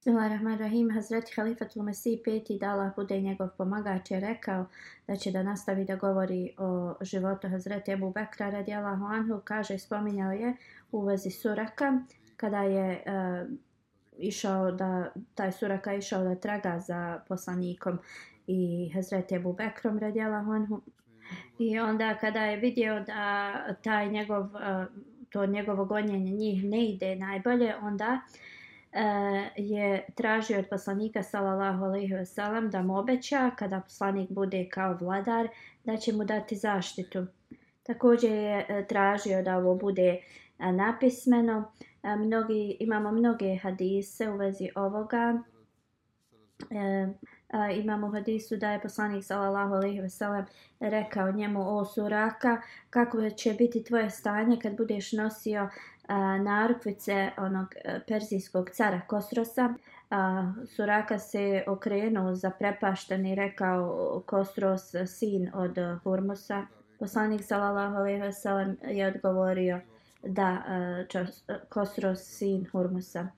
Bismillahirrahmanirrahim. Hazreti Halifatul Mesih peti da Allah bude njegov pomagač je rekao da će da nastavi da govori o životu Hazreti Ebu Bekra radijalahu anhu. Kaže, spominjao je u vezi suraka kada je e, išao da, taj suraka išao da traga za poslanikom i Hazreti Ebu Bekrom radijalahu anhu. I onda kada je vidio da taj njegov, e, to njegovo gonjenje njih ne ide najbolje, onda uh, Eh, je tražio od poslanika sallallahu alejhi ve sellem da mu obeća kada poslanik bude kao vladar da će mu dati zaštitu. Također je eh, tražio da ovo bude eh, napismeno. Mnogi, imamo mnoge hadise u vezi ovoga. Imamo hadisu da je poslanik sallallahu alejhi ve sellem rekao njemu o suraka kako će biti tvoje stanje kad budeš nosio narukvice onog e, persijskog cara Kosrosa. A, Suraka se okrenuo za prepašten i rekao Kosros sin od e, Hormusa. Poslanik sallallahu alejhi ve sellem je odgovorio da e, Kosros sin Hormusa.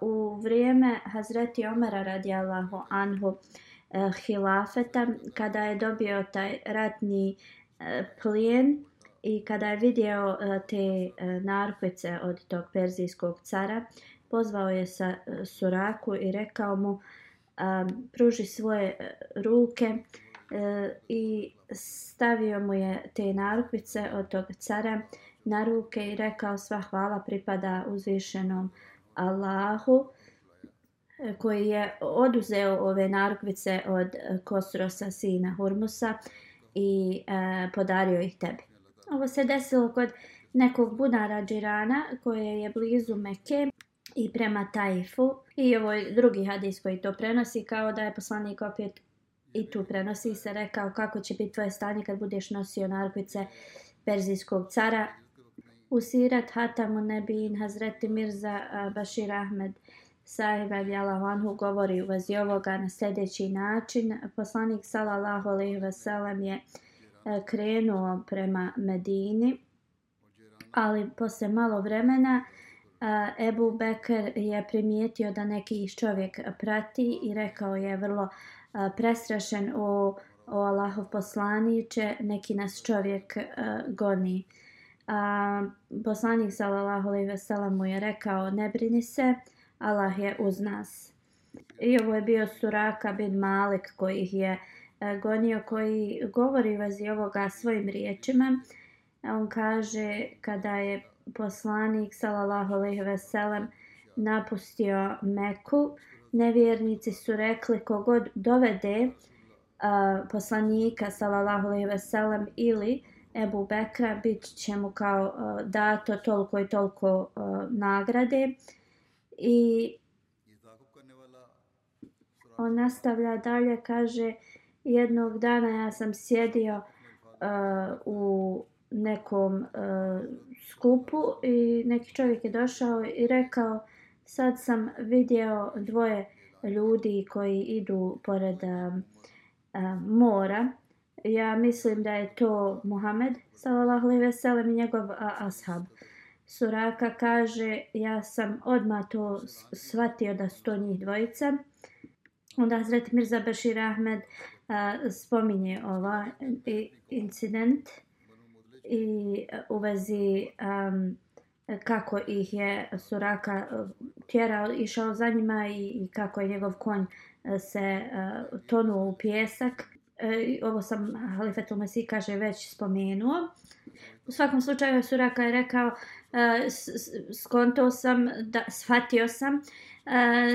U vrijeme Hazreti Omara radijallahu anhu hilafeta kada je dobio taj ratni plijen i kada je vidio e, te e, narukvice od tog perzijskog cara, pozvao je sa e, Suraku i rekao mu pruži svoje ruke i stavio mu je te narukvice od tog cara na ruke i rekao sva hvala pripada uzvišenom Allahu koji je oduzeo ove narukvice od Kosrosa sina Hurmusa i podario ih tebi. Ovo se desilo kod nekog bunara džirana koje je blizu Meke i prema Tajfu. I ovo je drugi hadis koji to prenosi kao da je poslanik opet i tu prenosi se rekao kako će biti tvoje stanje kad budeš nosio narkvice Perzijskog cara. Usirat Hatamu Nebin Hazreti Mirza Bashir Ahmed sahiba Abjala Vanhu govori u vezi ovoga na sljedeći način. Poslanik sallallahu alaihi wasallam je uh, E, krenuo prema Medini, ali posle malo vremena e, Ebu Bekr je primijetio da neki čovjek prati i rekao je vrlo e, prestrašen o, o Allahov poslaniće, neki nas čovjek goni. A, poslanik sallallahu alejhi ve sellem mu je rekao ne brini se Allah je uz nas i ovo je bio Suraka bin Malik koji je uh, gonio koji govori vazi ovoga svojim riječima. On kaže kada je poslanik sallallahu alejhi ve sellem napustio Meku, nevjernici su rekli kogod dovede uh, poslanika sallallahu alejhi ve sellem ili Ebu Bekra bit će mu kao uh, dato toliko i toliko uh, nagrade i on nastavlja dalje kaže uh, jednog dana ja sam sjedio uh, u nekom uh, skupu i neki čovjek je došao i rekao sad sam vidio dvoje ljudi koji idu pored uh, uh, mora. Ja mislim da je to Muhammed sallallahu alejhi ve sellem i njegov uh, ashab. Suraka kaže, ja sam odmah to shvatio da su to njih dvojica. Onda Hazret Mirza Bashir Ahmed a, spominje ova e, incident i u vezi um, kako ih je Suraka e, tjerao, išao za njima i, i kako je njegov konj e, se uh, tonuo u pjesak. E, ovo sam Halifetul Mesih kaže već spomenuo. U svakom slučaju Suraka je rekao e, uh, skonto sam, da, shvatio sam uh,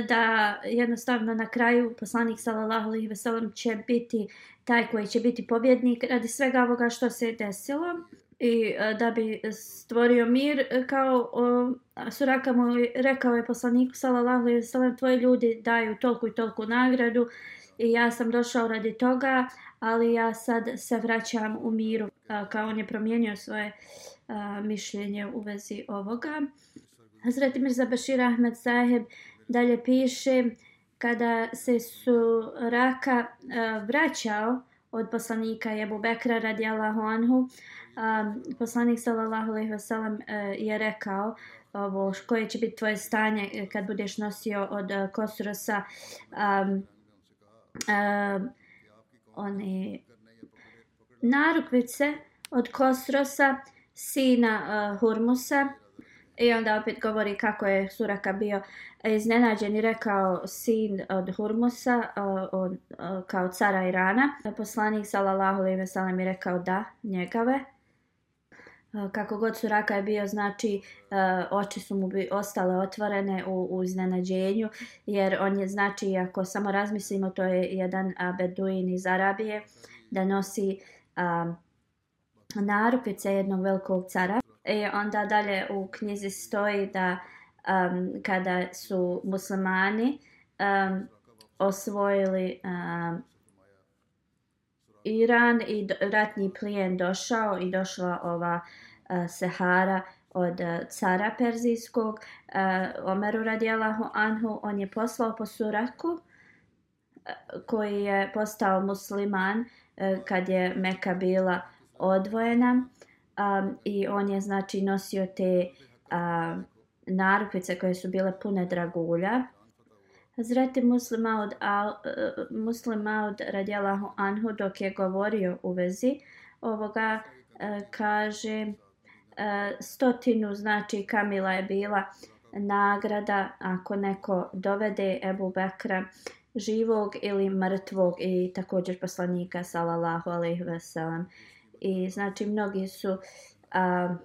da jednostavno na kraju poslanik sallallahu alejhi ve sellem će biti taj koji će biti pobjednik radi svega ovoga što se desilo i uh, da bi stvorio mir kao uh, Suraka mu rekao je poslaniku sallallahu alejhi ve sellem tvoji ljudi daju toliko i toliko nagradu i ja sam došao radi toga ali ja sad se vraćam u miru kao on je promijenio svoje a, mišljenje u vezi ovoga. Hazreti Mirza Bashir Ahmed Saheb dalje piše kada se su Raka a, vraćao od poslanika Jebu Bekra radijallahu anhu, a, poslanik sallallahu alaihi wasallam e, je rekao ovo koje će biti tvoje stanje e, kad budeš nosio od e, Kosrosa a, a, one narukvice od Kosrosa, sina uh, Hurmusa. I onda opet govori kako je Suraka bio iznenađen i rekao sin od Hurmusa eh, uh, od, uh, eh, kao cara Irana. Poslanik sallallahu alejhi ve sellem je rekao da njegave. Kako god Suraka je bio, znači oči su mu bi ostale otvorene u, u iznenađenju, jer on je, znači, ako samo razmislimo, to je jedan beduin iz Arabije, da nosi a, narupice jednog velikog cara. I onda dalje u knjizi stoji da um, kada su muslimani um, osvojili um, Iran i ratni plijen došao i došla ova e, uh, Sehara od uh, cara Perzijskog, uh, Omeru radijalahu anhu, on je poslao po Suraku uh, koji je postao musliman uh, kad je Meka bila odvojena um, i on je znači nosio te um, narupice koje su bile pune dragulja. Hazreti Muslima od, al, e, Muslima od radijalahu anhu dok je govorio u vezi ovoga e, kaže uh, stotinu znači Kamila je bila nagrada ako neko dovede Ebu Bekra živog ili mrtvog i također poslanika sallallahu alejhi ve sellem i znači mnogi su a,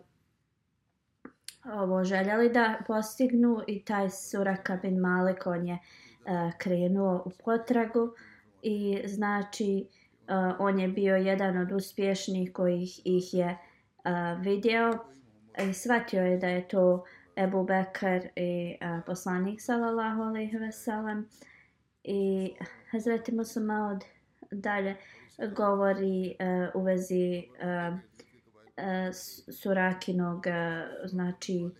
ovo željeli da postignu i taj Suraka bin Malik on je uh, krenuo u potragu i znači uh, on je bio jedan od uspješnih kojih ih je uh, vidio i shvatio je da je to Ebu Bekr i uh, poslanik sallallahu alaihi ve sellem. I Hazreti Musa Maud dalje govori uh, u vezi uh, E, Surakinog e, znači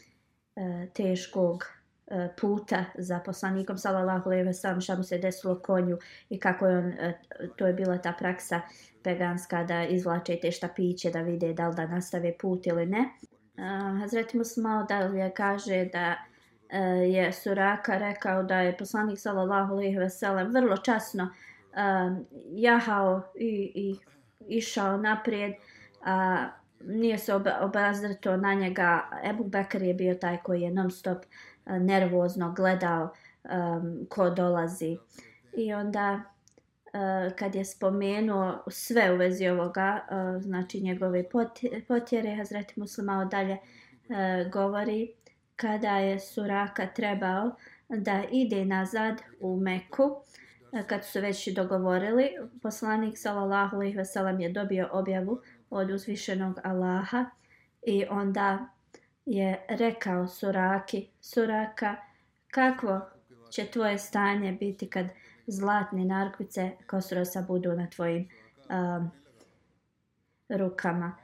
e, teškog puta za poslanikom sallallahu alejhi ve sellem šta mu se desilo konju i kako je on to je bila ta praksa peganska da izvlače te štapiće da vide da li da nastave put ili ne. Hazreti Musmao dalje kaže da je Suraka rekao da je poslanik sallallahu alejhi ve sellem vrlo časno jahao i, i išao naprijed, a nije se ob obazrto na njega. Ebu Bekr je bio taj koji je non stop uh, eh, nervozno gledao um, ko dolazi. I onda uh, kad je spomenuo sve u vezi ovoga, uh, znači njegove potjere, Hazreti Muslima dalje uh, govori kada je Suraka trebao da ide nazad u Meku, kad su već dogovorili, poslanik sallallahu alejhi ve sellem je dobio objavu od uzvišenog Allaha i onda je rekao Suraki, Suraka, kakvo će tvoje stanje biti kad zlatne narkvice Kosrosa budu na tvojim um, rukama.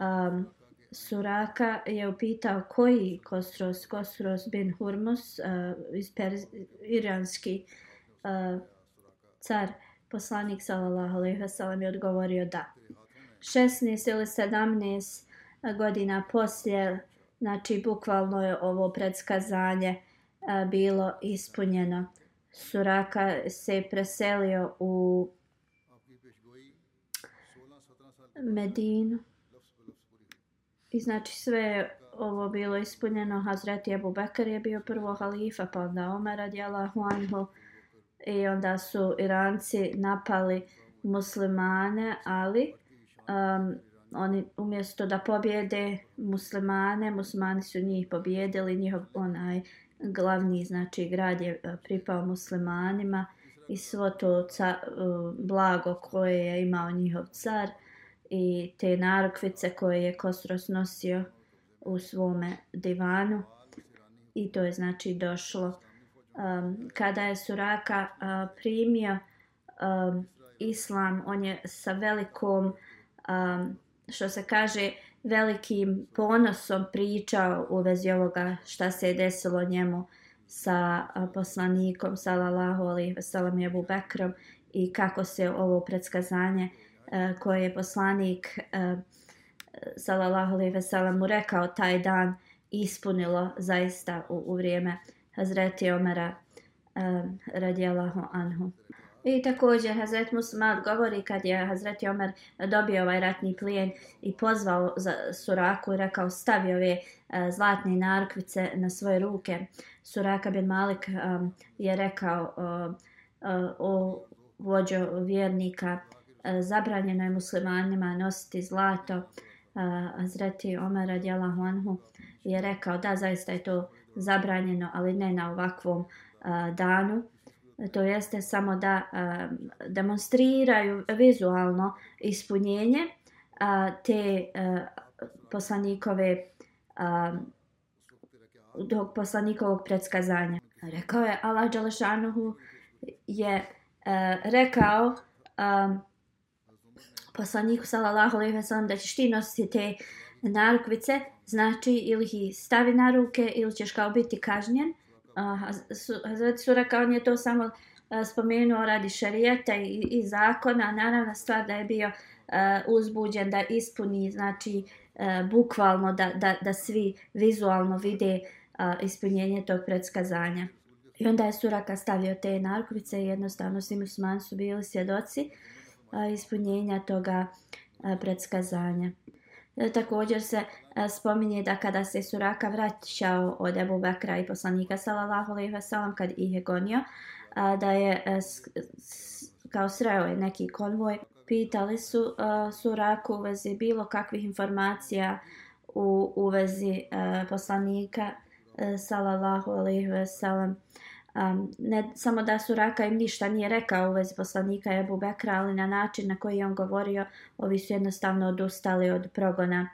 Um, Suraka je upitao koji Kosros, Kosros bin Hurmus, uh, iz iranski uh, car, poslanik sallallahu alejhi ve sellem je odgovorio da. 16 ili 17 godina poslije Znači, bukvalno je ovo predskazanje a, bilo ispunjeno. Suraka se preselio u Medinu. I znači sve je ovo bilo ispunjeno. Hazreti Abu Bakr je bio prvo halifa, pa onda Omer radijala anhu. I onda su Iranci napali muslimane, ali um, oni umjesto da pobjede muslimane, muslimani su njih pobjedili, njihov onaj glavni znači grad je e, pripao muslimanima i svo to ca, e, blago koje je imao njihov car i te narukvice koje je Kosros nosio u svome divanu. I to je znači došlo. Um, kada je Suraka uh, primio um, islam on je sa velikom um, što se kaže velikim ponosom pričao u vezi ovoga šta se je desilo njemu sa poslanikom sallallahu alejhi ve sellem Abu Bekrom i kako se ovo predskazanje e, koje je poslanik e, sallallahu alejhi ve sellem mu rekao taj dan ispunilo zaista u, u vrijeme Hazreti Omera e, radijallahu anhu. I također Hazret Musmad govori kad je Hazreti Omer dobio ovaj ratni plijen i pozvao za Suraku i rekao stavi ove uh, zlatne narkvice na svoje ruke. Suraka bin Malik um, je rekao uh, uh, o vođo vjernika zabranjeno je muslimanima nositi zlato. Hazreti Omer radijalahu anhu je rekao da zaista je to zabranjeno ali ne na ovakvom uh, danu to jeste samo da demonstriraju vizualno ispunjenje te uh, poslanikove uh, tog poslanikovog predskazanja. Rekao je Allah Đalešanuhu je rekao um, poslaniku sallallahu alejhi ve sellem da ćeš ti nositi te narukvice, znači ili ih stavi na ruke ili ćeš kao biti kažnjen. Hazret Suraka, on je to samo spomenuo radi šarijeta i, i zakona, naravna stvar da je bio uzbuđen da ispuni, znači bukvalno da, da, da svi vizualno vide ispunjenje tog predskazanja. I onda je Suraka stavio te narkovice i jednostavno svi musmani su bili svjedoci ispunjenja toga predskazanja. E, također se e, spominje da kada se Suraka vraćao od Ebu Bekra i poslanika sallallahu alejhi ve sellem kad ih je gonio, e, da je kao sreo je neki konvoj, pitali su Suraku u vezi bilo kakvih informacija u, u vezi poslanika sallallahu alejhi ve sellem. Um, ne samo da su Raka im ništa nije rekao u vezi poslanika Ebu Bekra, ali na način na koji je on govorio, ovi su jednostavno odustali od progona.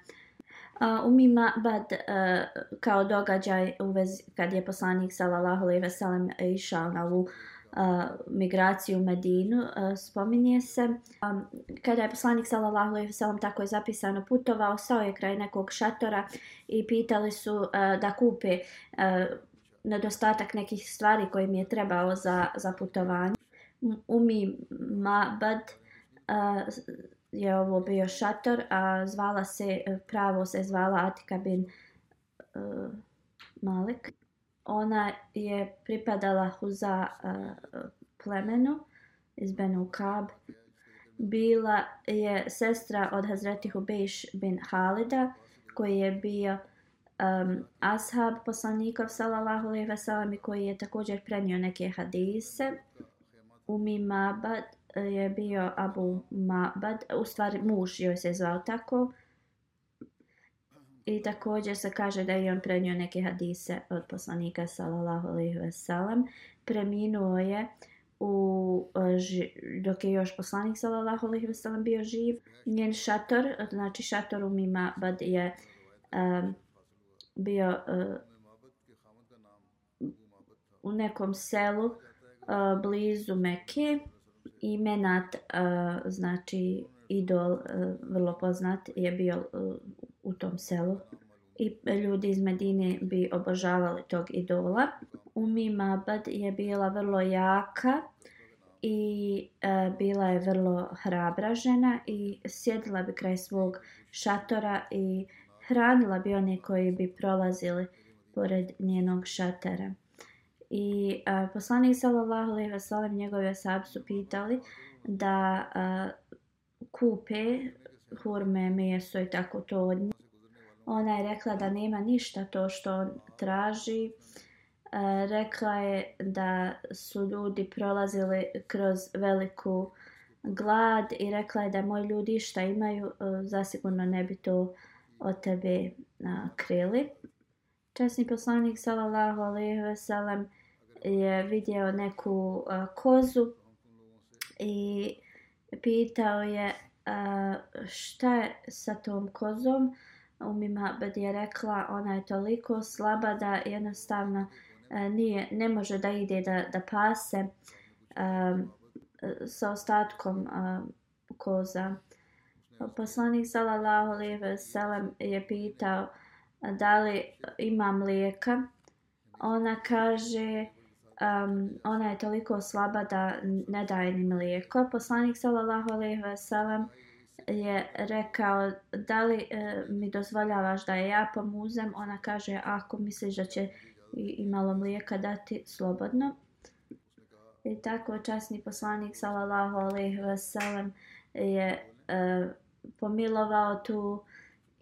Uh, umima bad uh, e, kao događaj u vezi kad je poslanik sallallahu alejhi ve sellem išao na ovu uh, migraciju u Medinu, uh, spominje se. Um, kada je poslanik sallallahu alejhi ve sellem tako je zapisano putovao, stao je kraj nekog šatora i pitali su uh, da kupe uh, nedostatak nekih stvari koje mi je trebao za, za putovanje. Umi Mabad uh, je ovo bio šator, a zvala se, pravo se zvala Atika bin uh, Malik. Ona je pripadala Huza uh, plemenu iz Benu Kab. Bila je sestra od Hazreti Hubeiš bin Halida, koji je bio uh, um, ashab poslanikov sallallahu alejhi ve sellem koji je također prenio neke hadise Umi Mabad e, je bio Abu Mabad u stvari muž joj se zvao tako. I također se kaže da je on prenio neke hadise od poslanika sallallahu alejhi ve sellem preminuo je u e, dok je još poslanik sallallahu alejhi ve sellem bio živ. Njen šator znači šator Umi Mabad je um, bio uh, u nekom selu uh, blizu Mekke i Menat, uh, znači idol uh, vrlo poznat, je bio uh, u tom selu i ljudi iz Medine bi obožavali tog idola. Umi Mabad je bila vrlo jaka i e, bila je vrlo hrabra žena i sjedila bi kraj svog šatora i hranila bi one koji bi prolazili pored njenog šatera. I a, poslanik sallallahu alejhi ve sellem njegove ashabi su pitali da a, kupe hurme, meso i tako to od nje. Ona je rekla da nema ništa to što on traži. A, rekla je da su ljudi prolazili kroz veliku glad i rekla je da moji ljudi šta imaju, a, zasigurno ne bi to od tebe a, krili. Časni poslanik sallallahu alejhi ve sellem je vidio neku a, kozu i pitao je a, šta je sa tom kozom. Umima Bed je rekla ona je toliko slaba da jednostavno a, nije, ne može da ide da, da pase a, sa ostatkom a, koza. Poslanik sallallahu alejhi ve sellem je pitao da li ima mlijeka. Ona kaže um, ona je toliko slaba da ne daje ni mlijeko. Poslanik sallallahu alejhi ve sellem je rekao da li e, mi dozvoljavaš da je ja pomuzem. Ona kaže ako misliš da će i, malo mlijeka dati slobodno. I tako časni poslanik sallallahu alejhi ve sellem je e, pomilovao tu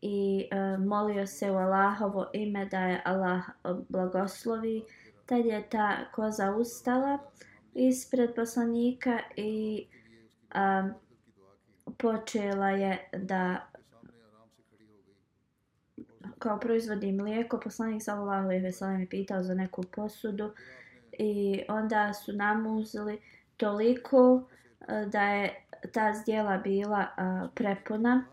i e, molio se u Allahovo ime da je Allah blagoslovi. Tad je ta koza ustala ispred poslanika i a, počela je da kao proizvodi mlijeko. Poslanik sallallahu alejhi ve sellem je pitao za neku posudu i onda su namuzili toliko e, da je ta zdjela bila a, prepuna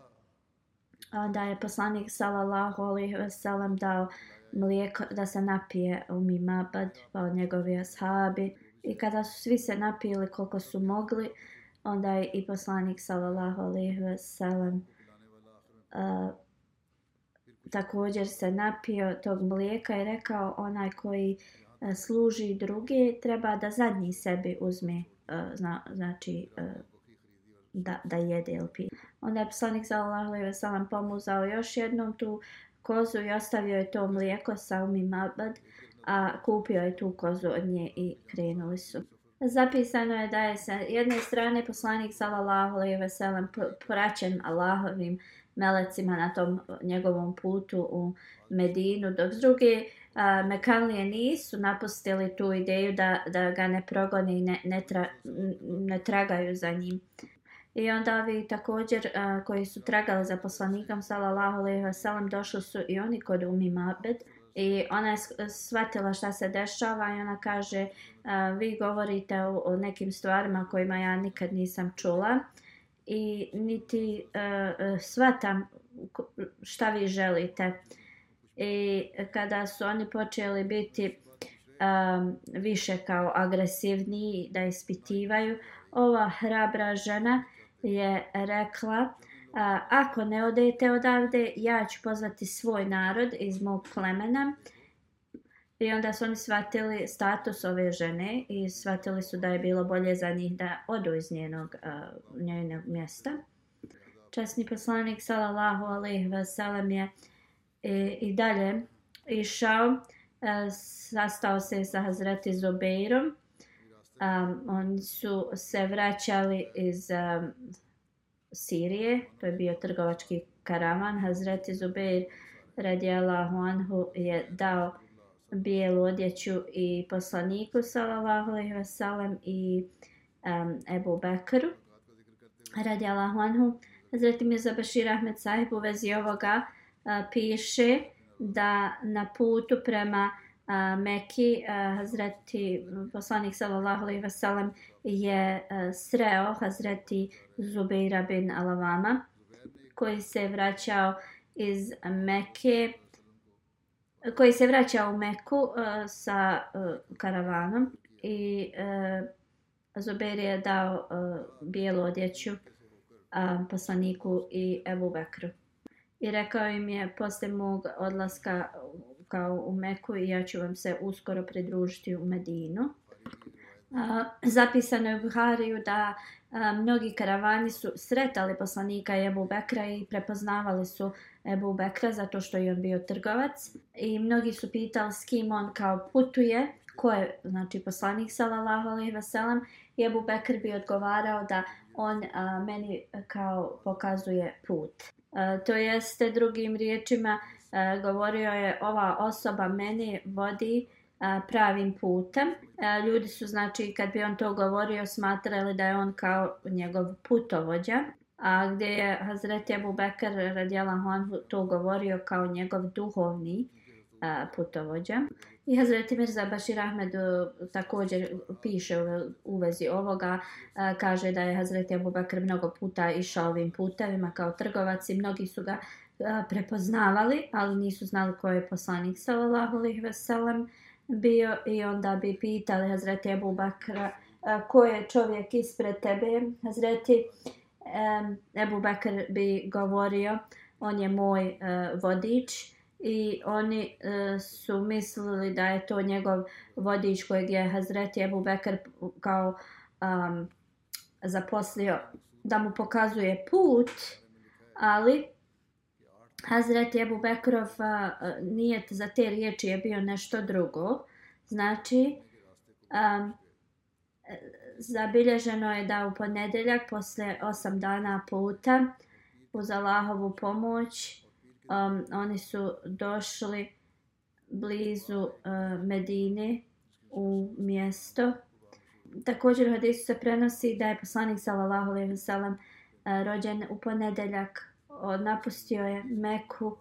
da je poslanik sallallahu alejhi ve sellem dao mlijeko da se napije u Mimabad pa od njegovi ashabi. I kada su svi se napili koliko su mogli onda je i poslanik sallallahu alejhi ve sellem uh, također se napio tog mlijeka i rekao onaj koji uh, služi druge treba da zadnji sebi uzme uh, zna, znači uh, da, da jede ili pije. Onda je poslanik sallallahu alejhi ve sellem pomuzao još jednom tu kozu i ostavio je to mlijeko sa Umi Mabad, a kupio je tu kozu od nje i krenuli su. Zapisano je da je sa jedne strane poslanik sallallahu alejhi ve sellem praćen Allahovim melecima na tom njegovom putu u Medinu, dok s druge a, Mekanlije nisu napustili tu ideju da, da ga ne progoni i ne, ne, tra, ne tragaju za njim. I onda ovi također uh, koji su tragali za poslanikom sallallahu alejhi ve sellem došli su i oni kod Umi Mabed i ona je shvatila šta se dešava i ona kaže uh, vi govorite o, o nekim stvarima kojima ja nikad nisam čula i niti uh, shvatam šta vi želite. I kada su oni počeli biti um, više kao agresivniji da ispitivaju, ova hrabra žena je rekla a, ako ne odete odavde ja ću pozvati svoj narod iz mog plemena. I onda su oni shvatili status ove žene i shvatili su da je bilo bolje za njih da odu iz njenog, uh, njenog mjesta. Časni poslanik sallallahu alejhi ve sellem je i, i dalje išao a, sastao se sa Hazreti Zubeirom um, oni su se vraćali iz um, Sirije, to je bio trgovački karavan. Hazreti Zubeir radijallahu anhu je dao bijelu odjeću i poslaniku sallallahu alaihi wasallam i um, Ebu Bekru radijallahu anhu. Hazreti Mirza Bashir Ahmed sahib u vezi ovoga uh, piše da na putu prema uh, Meki, uh, Hazreti poslanik sallallahu alejhi ve sellem je uh, sreo Hazreti Zubeira bin Alavama koji se vraćao iz Mekke koji se vraćao u Meku uh, sa uh, karavanom i uh, Zubeir je dao uh, bijelu odjeću uh, poslaniku i Ebu Bekru. I rekao im je posle mog odlaska kao u Meku i ja ću vam se uskoro pridružiti u Medinu. A, zapisano je u Buhariju da a, mnogi karavani su sretali poslanika Ebu Bekra i prepoznavali su Ebu Bekra zato što je on bio trgovac. I mnogi su pitali s kim on kao putuje, ko je znači, poslanik sallallahu alaihi veselam I Ebu Bekr bi odgovarao da on a, meni kao pokazuje put. A, to jeste drugim riječima E, govorio je ova osoba meni vodi e, pravim putem. E, ljudi su, znači, kad bi on to govorio, smatrali da je on kao njegov putovođa. A gdje je Hazreti Ebu Bekr radijala on to govorio kao njegov duhovni putovođa. I Hazret Mirza Bashir Ahmed također piše u vezi ovoga, kaže da je Hazreti Ebu Bekr mnogo puta išao ovim putevima kao trgovac i mnogi su ga prepoznavali, ali nisu znali ko je poslanik sallallahu alejhi ve sellem bio i onda bi pitali Hazreti Ebu Bakra ko je čovjek ispred tebe. Hazreti Ebu Bakr bi govorio on je moj e, vodič i oni e, su mislili da je to njegov vodič kojeg je Hazreti Ebu Bakr kao um, zaposlio da mu pokazuje put, ali Hazreti Ebu Bekrov a, nijet za te riječi je bio nešto drugo. Znači, a, e, zabilježeno je da u ponedeljak, posle osam dana puta, uz Allahovu pomoć, um, oni su došli blizu uh, Medine u mjesto. Također u hadisu se prenosi da je poslanik sallallahu alejhi ve sellem e, rođen u ponedeljak napustio je Meku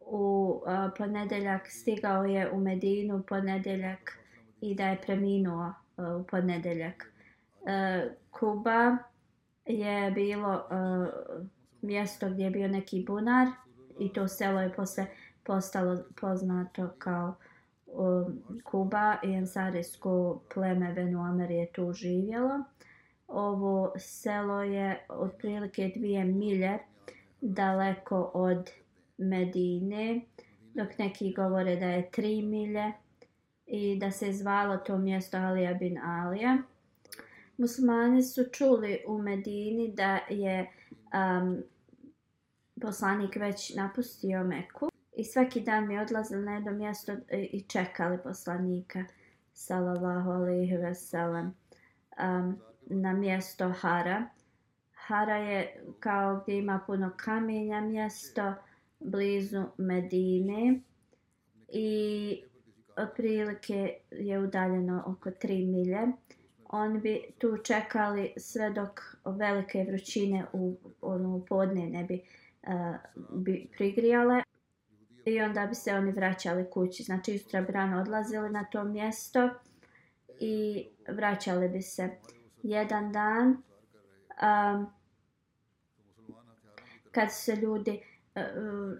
u a, ponedeljak, stigao je u Medinu u ponedeljak i da je preminuo a, u ponedeljak. A, Kuba je bilo a, mjesto gdje je bio neki bunar i to selo je posle postalo poznato kao um, Kuba i Ensarijsko pleme Venuamer je tu živjelo. Ovo selo je otprilike dvije milje daleko od Medine, dok neki govore da je tri milje i da se zvalo to mjesto Alija bin Alija. Muslimani su čuli u Medini da je um, poslanik već napustio Meku i svaki dan mi odlazili na jedno mjesto i čekali poslanika sallallahu alaihi ve sellem um, na mjesto Hara. Sahara je kao gdje ima puno kamenja mjesto blizu Medine i otprilike je udaljeno oko 3 milje. Oni bi tu čekali sve dok velike vrućine u ono, podne ne bi, uh, bi prigrijale i onda bi se oni vraćali kući. Znači, istra brano odlazili na to mjesto i vraćali bi se jedan dan. Um, kad se ljudi e, e,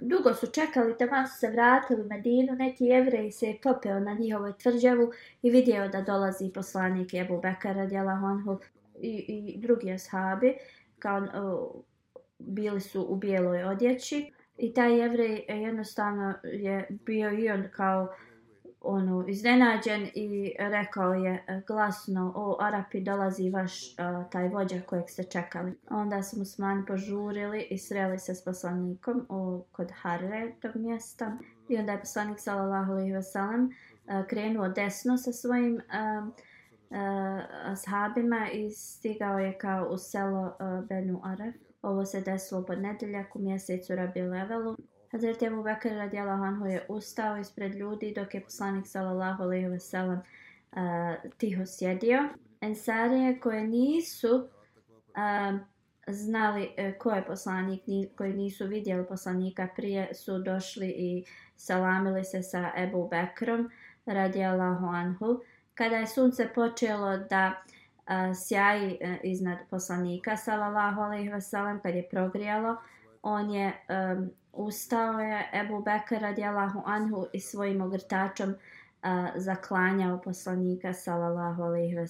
dugo su čekali tamo su se vratili u Medinu, neki jevrej se je popeo na njihovoj tvrđavu i vidio da dolazi poslanik Ebu Bekara Djela Honhu i, i drugi ashabi, kao uh, bili su u bijeloj odjeći. I taj jevrej jednostavno je bio i on kao ono iznenađen i rekao je e, glasno o Arapi dolazi vaš uh, taj vođa kojeg ste čekali. Onda su musmani požurili i sreli se s poslanikom o, kod Harre tog mjesta i onda je poslanik sallallahu alejhi ve sellem uh, krenuo desno sa svojim uh, uh, ashabima i stigao je kao u selo uh, Benu Aref. Ovo se desilo pod nedeljak u mjesecu Rabi Levelu. Hazreti Abu Bakr radijallahu anhu je ustao ispred ljudi dok je poslanik sallallahu alejhi ve sellem uh, tiho sjedio. Ensarije koje nisu uh, znali uh, ko je poslanik, ni, koji nisu vidjeli poslanika prije su došli i salamili se sa Ebu Bekrom radijallahu anhu. Kada je sunce počelo da uh, sjaji uh, iznad poslanika sallallahu alejhi ve sellem kad je progrijalo, on je um, ustao je Ebu Bekr radijalahu anhu i svojim ogrtačom uh, zaklanjao poslanika sallallahu alaihi ve.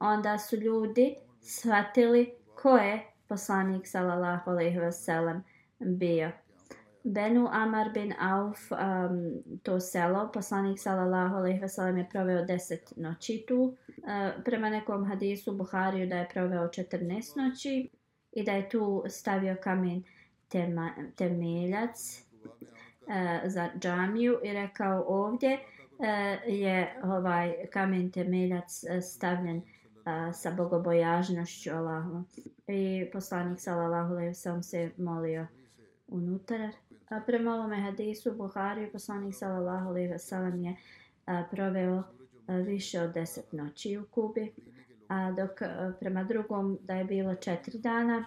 Onda su ljudi shvatili ko je poslanik sallallahu alaihi ve bio. Benu Amar bin Auf, um, to selo, poslanik sallallahu alaihi ve je proveo deset noći tu. E, prema nekom hadisu Buhariju da je proveo 14 noći i da je tu stavio kamen tema, temeljac e, za džamiju i rekao ovdje e, je ovaj kamen temeljac e, stavljen e, sa bogobojažnošću Allahu. I poslanik sallallahu alejhi ve sellem se molio unutar. A prema ovome hadisu Buhari poslanik sallallahu alejhi ve sellem je a, proveo a, više od 10 noći u Kubi. A dok e, prema drugom da je bilo 4 dana,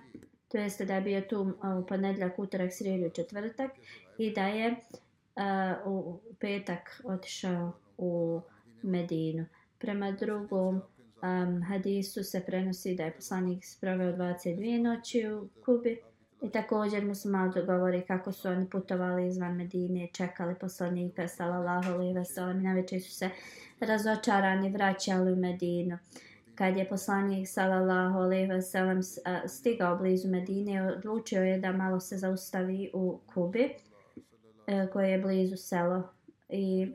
to jeste da je bio tu e, u ponedjeljak, utorak, srijedu i četvrtak i da je e, a, u petak otišao u Medinu. Prema drugom um, hadisu se prenosi da je poslanik sproveo 22 noći u Kubi i također mu se malo govori kako su oni putovali izvan Medine, čekali poslanika sallallahu alejhi i sellem, najveće su se razočarani vraćali u Medinu. Kad je poslanik sallallahu alejhi ve sellem stigao blizu Medine, odlučio je da malo se zaustavi u Kubi, e, koje je blizu selo. I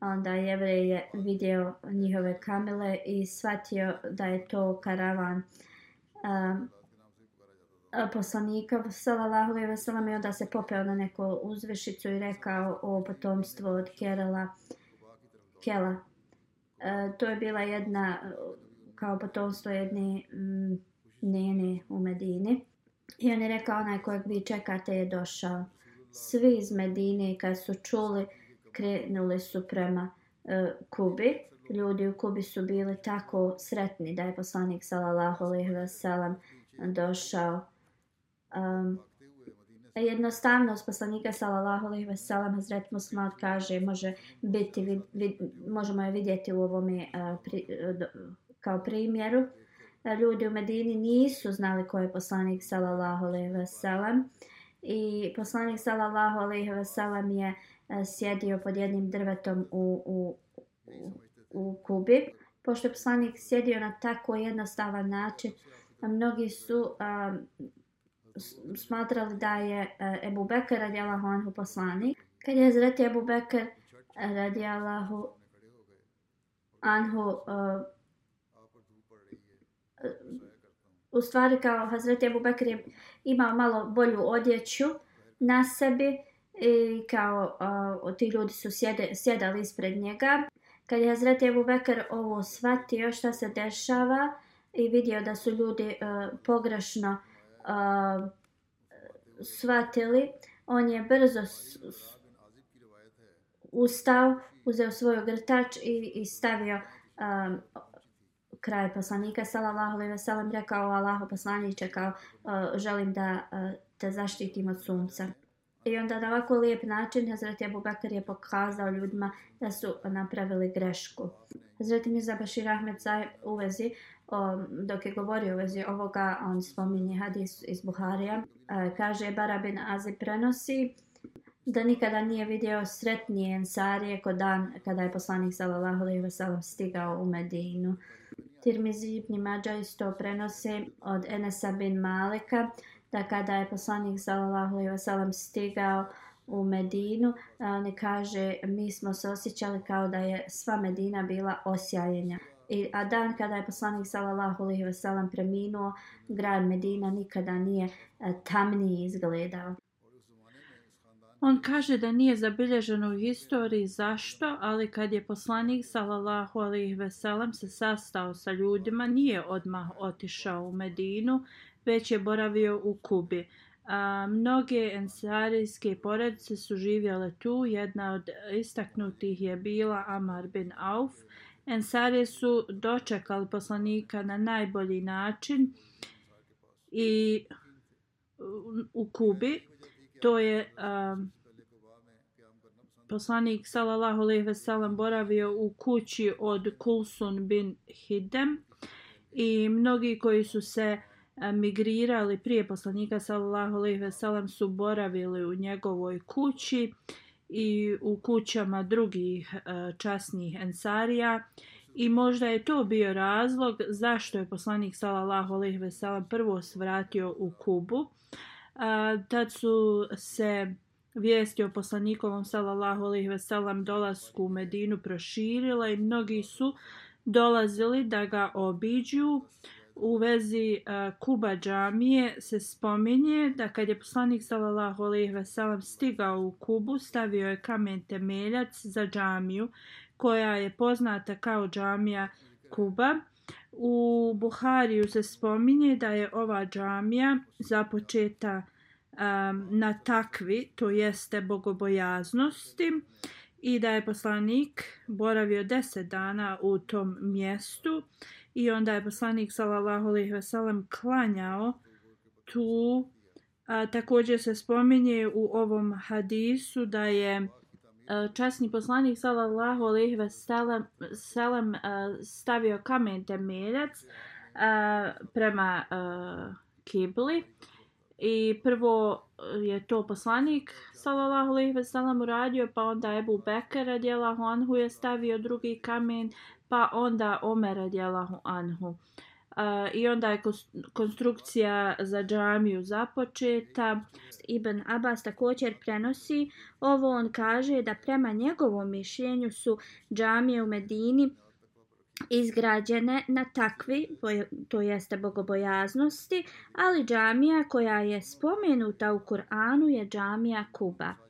onda jevrej je vidio njihove kamile i shvatio da je to karavan. Um, poslanika sallallahu alejhi ve sellem i onda se popeo na neku uzvišicu i rekao o potomstvu od Kerala. Kela. E, to je bila jedna kao pa potomstvo jedne mm, nene u Medini. I on je rekao onaj kojeg vi čekate je došao. Svi iz Medine kad su čuli krenuli su prema uh, Kubi. Ljudi u Kubi su bili tako sretni da je poslanik sallallahu alejhi ve sellem došao. Um, jednostavnost poslanika sallallahu alejhi ve sellem Hazret Muslim kaže može biti vid, vid, možemo je vidjeti u ovome uh, pri, uh, kao primjeru. E, ljudi u Medini nisu znali ko je poslanik sallallahu alejhi ve sellem i poslanik sallallahu alejhi ve sellem je e, sjedio pod jednim drvetom u, u, u, Kubi. Pošto je poslanik sjedio na tako jednostavan način, mnogi su um, smatrali da je Ebu Bekr radijalahu anhu poslanik. Kad je Hazreti Ebu Bekr radijalahu anhu uh, u stvari kao Hazreti Ebu Bekr je imao malo bolju odjeću na sebi, i kao uh, ti ljudi su sjede, sjedali ispred njega. Kad je Hazreti Ebu Bekr ovo shvatio šta se dešava i vidio da su ljudi uh, pogrešno uh, shvatili, on je brzo ustao, uzeo svoj ogrtač i, i stavio um, kraj poslanika sallallahu alejhi ve sellem rekao Allahu poslanice kao uh, e, želim da uh, te zaštitim od sunca. I onda na ovako lijep način Hazreti Abu Bakr je pokazao ljudima da su napravili grešku. Hazreti Mirza Bashir Ahmed Zaj u vezi, um, dok je govorio u vezi ovoga, on spominje hadis iz Buharija, uh, kaže Barabin Azi prenosi da nikada nije vidio sretnije ensarije kod dan kada je poslanik sallallahu alejhi ve sellem stigao u Medinu. Tirmizi ibn Mađa isto prenose od Enesa bin Malika da kada je poslanik sallallahu alejhi ve sellem stigao u Medinu, on kaže mi smo se osjećali kao da je sva Medina bila osjajenja. I, a dan kada je poslanik sallallahu alejhi ve sellem preminuo, grad Medina nikada nije tamniji izgledao. On kaže da nije zabilježeno u historiji zašto, ali kad je poslanik sallallahu alejhi ve sellem se sastao sa ljudima, nije odmah otišao u Medinu, već je boravio u Kubi. A, mnoge ensarijske porodice su živjele tu. Jedna od istaknutih je bila Amar bin Auf. Ensarije su dočekali poslanika na najbolji način i u Kubi. To je um, poslanik sallallahu alejhi ve sellem boravio u kući od Kulsun bin Hidem i mnogi koji su se e, migrirali prije poslanika sallallahu alejhi ve sellem su boravili u njegovoj kući i u kućama drugih e, časnih ensarija i možda je to bio razlog zašto je poslanik sallallahu alejhi ve sellem prvo svratio u Kubu. A, Tad su se vijesti o poslanikovom sallallahu alaihi veselam dolasku u Medinu proširila i mnogi su dolazili da ga obiđu. U vezi a, Kuba džamije se spominje da kad je poslanik sallallahu alaihi veselam stigao u Kubu, stavio je kamen temeljac za džamiju koja je poznata kao džamija Kuba. U Buhariju se spominje da je ova džamija započeta um, na takvi, to jeste bogobojaznosti i da je poslanik boravio deset dana u tom mjestu i onda je poslanik sallallahu alejhi ve sellem klanjao tu. A, također se spominje u ovom hadisu da je E, časni poslanik sallallahu alejhi ve sellem, selam e, stavio kamen temeljac e, prema kibli I prvo je to poslanik sallallahu alejhi ve sellem uradio, pa onda Ebu Bekr radijallahu anhu je stavio drugi kamen, pa onda Omer radijallahu anhu. Uh, I onda je konstrukcija za džamiju započeta. Ibn Abbas također prenosi ovo. On kaže da prema njegovom mišljenju su džamije u Medini izgrađene na takvi, to jeste bogobojaznosti, ali džamija koja je spomenuta u Kur'anu je džamija Kuba.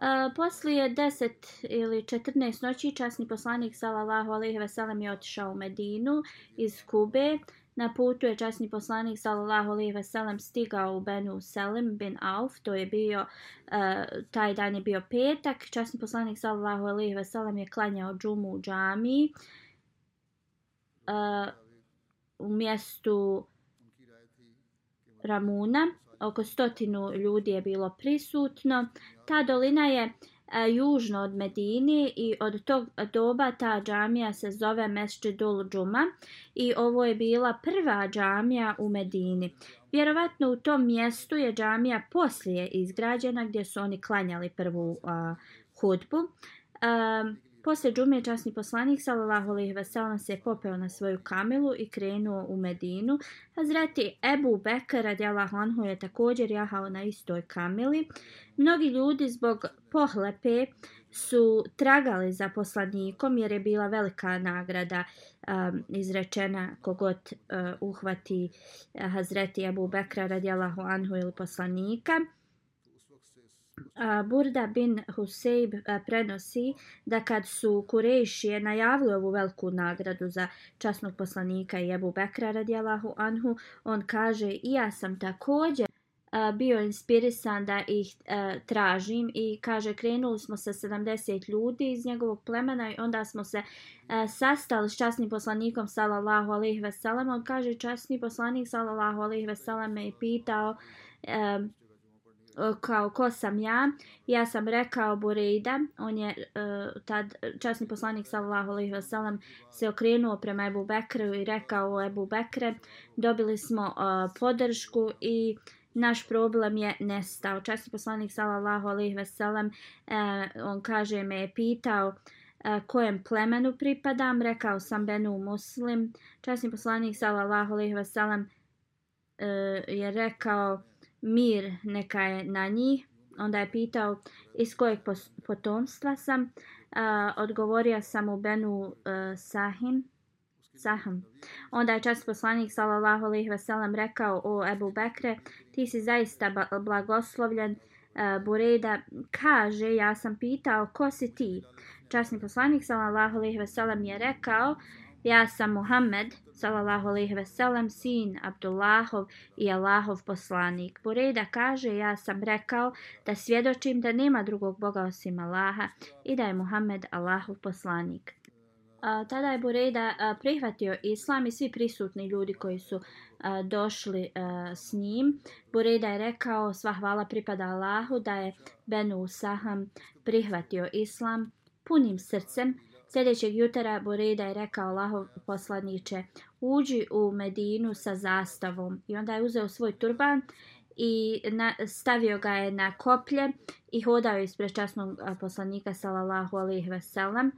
A, poslije 10 ili 14 noći časni poslanik sallallahu alejhi ve sellem je otišao u Medinu iz Kube. Na putu je časni poslanik sallallahu alejhi ve sellem stigao u Benu Selim bin Auf, to je bio uh, taj dan je bio petak. Časni poslanik sallallahu alejhi ve sellem je klanjao džumu u džamii uh, u mjestu Ramuna. Oko stotinu ljudi je bilo prisutno. Ta dolina je e, južno od Medini i od tog doba ta džamija se zove Mesčidul Džuma i ovo je bila prva džamija u Medini. Vjerovatno u tom mjestu je džamija poslije izgrađena gdje su oni klanjali prvu uh, hudbu. Uh, Poslije džume časni poslanik sallallahu alejhi ve sellem se popeo na svoju kamelu i krenuo u Medinu. Hazreti Ebu Bekr radijallahu anhu je također jahao na istoj kameli. Mnogi ljudi zbog pohlepe su tragali za poslanikom jer je bila velika nagrada um, izrečena kogod uh, uhvati uh, Hazreti Ebu Bekra radijallahu anhu ili poslanika. Burda bin Husejb prenosi da kad su Kurešije najavili ovu veliku nagradu za časnog poslanika i Bekra radijalahu anhu, on kaže i ja sam također bio inspirisan da ih tražim. I kaže krenuli smo sa 70 ljudi iz njegovog plemena i onda smo se sastali s časnim poslanikom sallallahu alejhi ve sellem on kaže časni poslanik sallallahu alejhi ve sellem me pitao E, kao ko sam ja. Ja sam rekao Bureida, on je uh, tad časni poslanik sallallahu alejhi ve sellem se okrenuo prema Ebu Bekru i rekao Ebu Bekre, dobili smo uh, podršku i naš problem je nestao. Časni poslanik sallallahu alejhi ve sellem uh, on kaže me je pitao uh, kojem plemenu pripadam, rekao sam Benu Muslim. Časni poslanik sallallahu alejhi ve sellem uh, je rekao mir neka je na njih. Onda je pitao iz kojeg potomstva sam. A, odgovorio sam u Benu uh, Sahim. Saham. Onda je čast poslanik sallallahu alejhi ve sellem rekao o Ebu Bekre, ti si zaista blagoslovljen. E, uh, Bureda kaže, ja sam pitao ko si ti? Časni poslanik sallallahu alejhi ve sellem je rekao, Ja sam Muhammed, salallahu alaihi ve sellem, sin Abdullahov i Allahov poslanik. Bureda kaže, ja sam rekao da svjedočim da nema drugog Boga osim Allaha i da je Muhammed Allahov poslanik. A, tada je Bureda a, prihvatio islam i svi prisutni ljudi koji su a, došli a, s njim. Bureda je rekao, sva hvala pripada Allahu da je Benu Saham prihvatio islam punim srcem Sljedećeg jutara Boreda je rekao Allahov poslaniče, uđi u Medinu sa zastavom. I onda je uzeo svoj turban i na, stavio ga je na koplje i hodao ispred časnog poslanika sallallahu alaihi ve sellem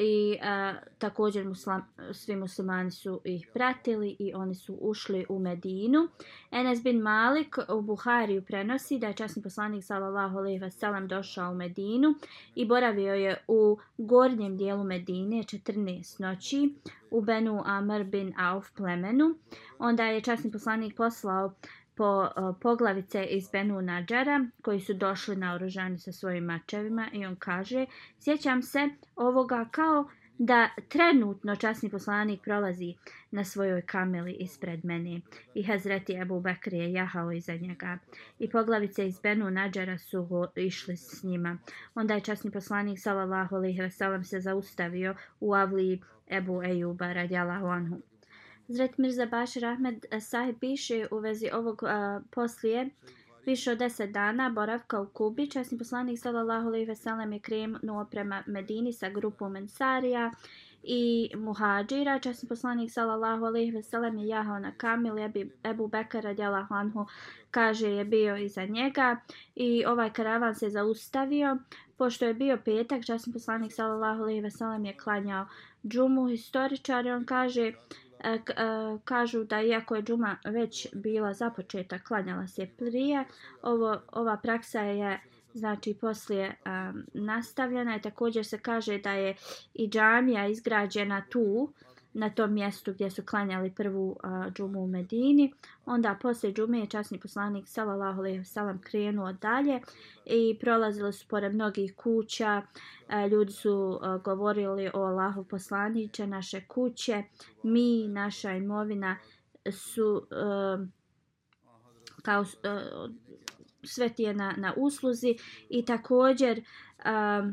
i a, također muslim, svi muslimani su ih pratili i oni su ušli u Medinu. Enes bin Malik u Buhariju prenosi da je časni poslanik sallallahu alejhi ve sellem došao u Medinu i boravio je u gornjem dijelu Medine 14 noći u Benu Amr bin Auf plemenu. Onda je časni poslanik poslao po uh, poglavice iz Benu Nadžara koji su došli na oružani sa svojim mačevima i on kaže sjećam se ovoga kao da trenutno časni poslanik prolazi na svojoj kameli ispred mene i Hazreti Ebu Bekr je jahao iza njega i poglavice iz Benu Nadžara su ho išli s njima. Onda je časni poslanik sallallahu alaihi ve sellem se zaustavio u avliji Ebu Ejuba radijalahu anhu. Zret Mirza Bašir Ahmed eh, Sahib piše u vezi ovog a, poslije više od deset dana boravka u Kubi. Časni poslanik sallallahu alejhi ve sellem je krenuo prema Medini sa grupom Ensarija i Muhadžira. Časni poslanik sallallahu alejhi ve sellem je jahao na kamil Ebu, Ebu Bekara radijallahu anhu kaže je bio iza njega i ovaj karavan se zaustavio. Pošto je bio petak, časni poslanik sallallahu alejhi ve sellem je klanjao džumu historičari. On kaže E, e, kažu da iako je džuma već bila započeta, klanjala se prije, ovo, ova praksa je znači poslije um, nastavljena i također se kaže da je i džamija izgrađena tu, na tom mjestu gdje su klanjali prvu uh, džumu u Medini. Onda poslije džume je časni poslanik sallallahu alejhi ve sellem krenuo dalje i prolazili su pored mnogih kuća. Uh, ljudi su uh, govorili o Allahu poslanice naše kuće, mi, naša imovina su uh, kao uh, sve ti je na, na usluzi i također uh,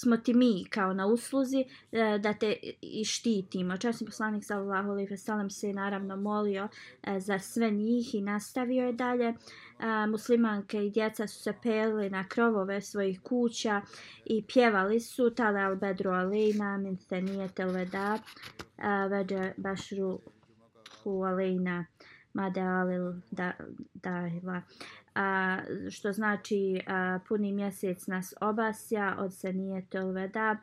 smo ti mi kao na usluzi e, da te i štitimo. Časni poslanik sallallahu alejhi ve sellem se naravno molio e, za sve njih i nastavio je dalje. E, muslimanke i djeca su se peli na krovove svojih kuća i pjevali su tale al bedru alejna min thaniyatil e, wada veđe bašru hu alejna mada alil da, dahila a, što znači a, puni mjesec nas obasja od se nije veda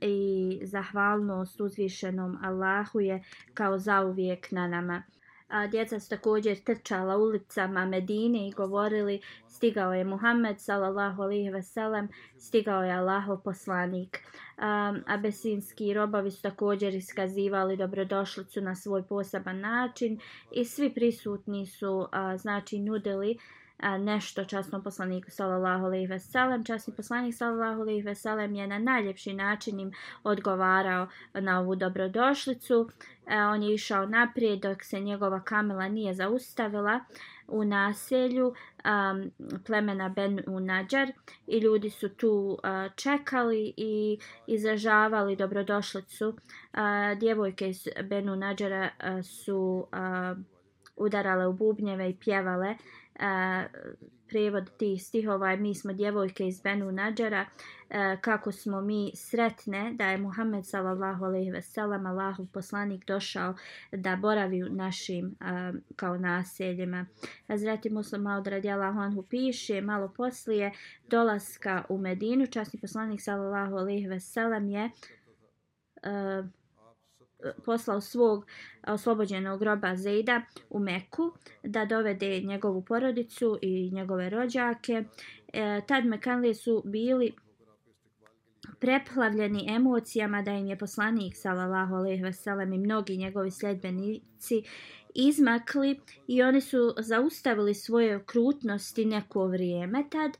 i zahvalnost uzvišenom Allahu je kao zauvijek na nama. A, djeca su također trčala ulicama Medine i govorili stigao je Muhammed sallallahu alaihi ve sellem, stigao je Allahov poslanik. Um, abesinski robovi su također iskazivali dobrodošlicu na svoj poseban način i svi prisutni su uh, znači nudili uh, nešto časnom poslaniku sallallahu alejhi ve sellem. Časni poslanik sallallahu alejhi ve sellem je na najljepši način im odgovarao na ovu dobrodošlicu. E, on je išao naprijed dok se njegova kamela nije zaustavila u naselju um, plemena Ben Unadjar i ljudi su tu uh, čekali i izražavali dobrodošlicu. Uh, djevojke iz Ben Unadjara uh, su uh, udarale u bubnjeve i pjevale uh, prevod tih stihova mi smo djevojke iz Benu Nadžara e, kako smo mi sretne da je Muhammed sallallahu alejhi ve sellem Allahov poslanik došao da boravi u našim e, kao naseljima. Hazreti Muslim Maud radijallahu anhu piše malo poslije dolaska u Medinu časni poslanik sallallahu alejhi ve sellem je e, Eh, poslao svog oslobođenog groba Zejda u Meku da dovede njegovu porodicu i njegove rođake. E, tad Mekanlije su bili preplavljeni emocijama da im je poslanik sallallahu alejhi ve sellem i mnogi njegovi sledbenici izmakli i oni su zaustavili svoje okrutnosti neko vrijeme tad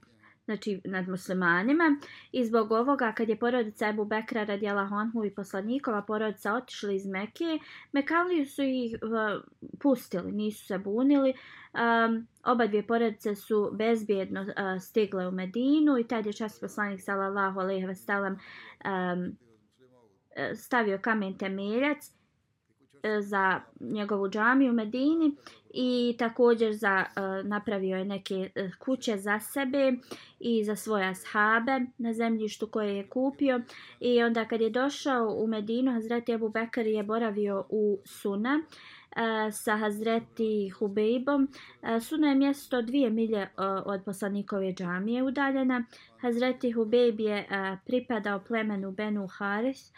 znači nad muslimanima i zbog ovoga kad je porodica Ebu Bekra radijala Honhu i poslanikova porodica otišli iz Mekije, Mekaliju su ih uh, pustili, nisu se bunili. Um, oba dvije porodice su bezbjedno uh, stigle u Medinu i tad je čas poslanik sallallahu alaihi ve sellem um, stavio kamen temeljac E, za njegovu džamiju u Medini i također za e, napravio je neke e, kuće za sebe i za svoje ashabe na zemljištu koje je kupio. I onda kad je došao u Medinu Hazreti Abu Bekr je boravio u Suna E, sa Hazreti Hubeibom. E, Suna je mjesto dvije milje e, od poslanikove džamije udaljena. Hazreti Hubeib je pripadao plemenu Benu Haris,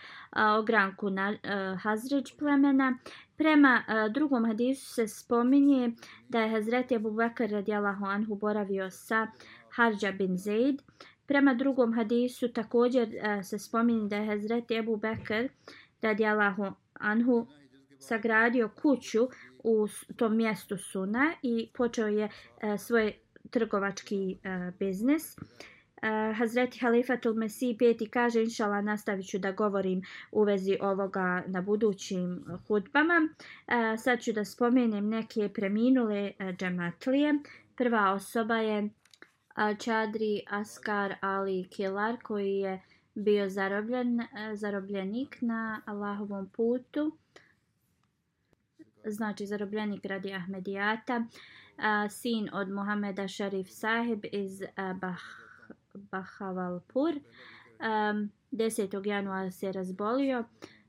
ogranku na Hazređ plemena. Prema drugom hadisu se spominje da je Hazreti Abu Bakr radijalahu anhu boravio sa Harđa bin Zaid. Prema drugom hadisu također se spominje da je Hazreti Abu Bakr radijalahu anhu sagradio kuću u tom mjestu Suna i počeo je e, svoj trgovački e, biznis. Uh, Hazreti Halifatul Mesih peti kaže, inšala, nastavit ću da govorim u vezi ovoga na budućim hudbama. Uh, sad ću da spomenem neke preminule uh, džematlije. Prva osoba je uh, Čadri Askar Ali Kilar koji je bio zarobljen, uh, zarobljenik na Allahovom putu znači zarobljenik radi Ahmedijata, a, sin od Mohameda Sharif Sahib iz a, bah, Bahavalpur. A, 10. januara se razbolio,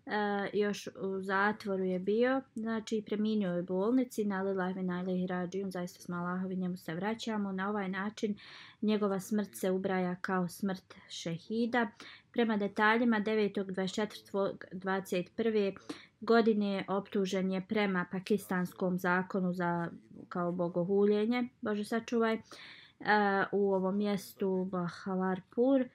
a, još u zatvoru je bio, znači preminuo je u bolnici, na lillahi najlehi rađijun, zaista smo Allahovi, njemu se vraćamo. Na ovaj način njegova smrt se ubraja kao smrt šehida. Prema detaljima 9.24.21 godine optužen je prema pakistanskom zakonu za kao bogohuljenje, bože sačuvaj, e, u ovom mjestu Bahavarpur. E,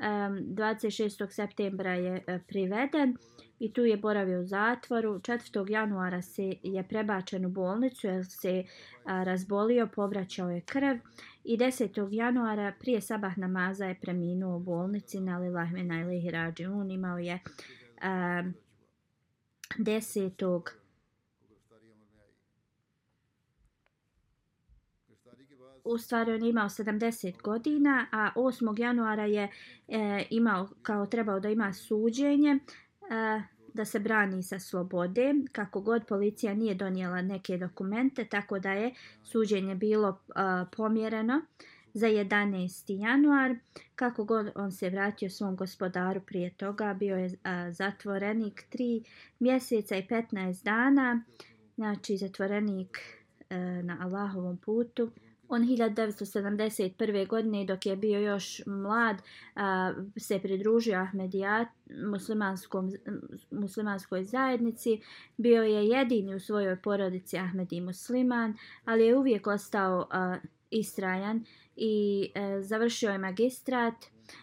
26. septembra je e, priveden i tu je boravio u zatvoru. 4. januara se je prebačen u bolnicu jer se razbolio, povraćao je krv. I 10. januara prije sabah namaza je preminuo u bolnici na Lilahmena ili Hirađi. On imao je desetog. U stvari on je imao 70 godina, a 8. januara je e, imao, kao trebao da ima suđenje, e, da se brani sa slobode. Kako god, policija nije donijela neke dokumente, tako da je suđenje bilo e, pomjereno. E, Za 11. januar. Kako god on se vratio svom gospodaru prije toga, bio je a, zatvorenik 3 mjeseca i 15 dana, znači zatvorenik a, e, na Allahovom putu. On 1971. godine dok je bio još mlad a, se pridružio Ahmedijat muslimanskom, muslimanskoj zajednici. Bio je jedini u svojoj porodici Ahmedi musliman, ali je uvijek ostao a, istrajan i e, završio je magistrat.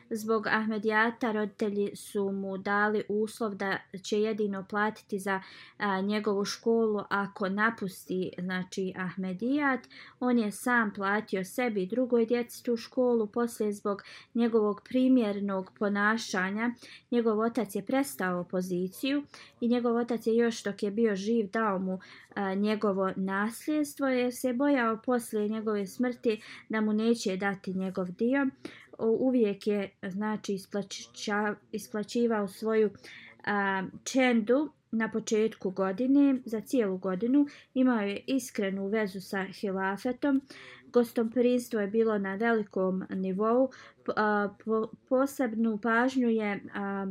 Zbog Ahmedijata roditelji su mu dali uslov da će jedino platiti za a, njegovu školu ako napusti znači Ahmedijat. On je sam platio sebi i drugoj djeci tu školu. Poslije zbog njegovog primjernog ponašanja njegov otac je prestao poziciju i njegov otac je još dok je bio živ dao mu a, njegovo nasljedstvo jer se bojao poslije njegove smrti da mu neće dati njegov dio uvijek je znači isplaćivao svoju a, čendu na početku godine, za cijelu godinu. Imao je iskrenu vezu sa hilafetom. Gostoprinstvo je bilo na velikom nivou. A, po, posebnu pažnju je a,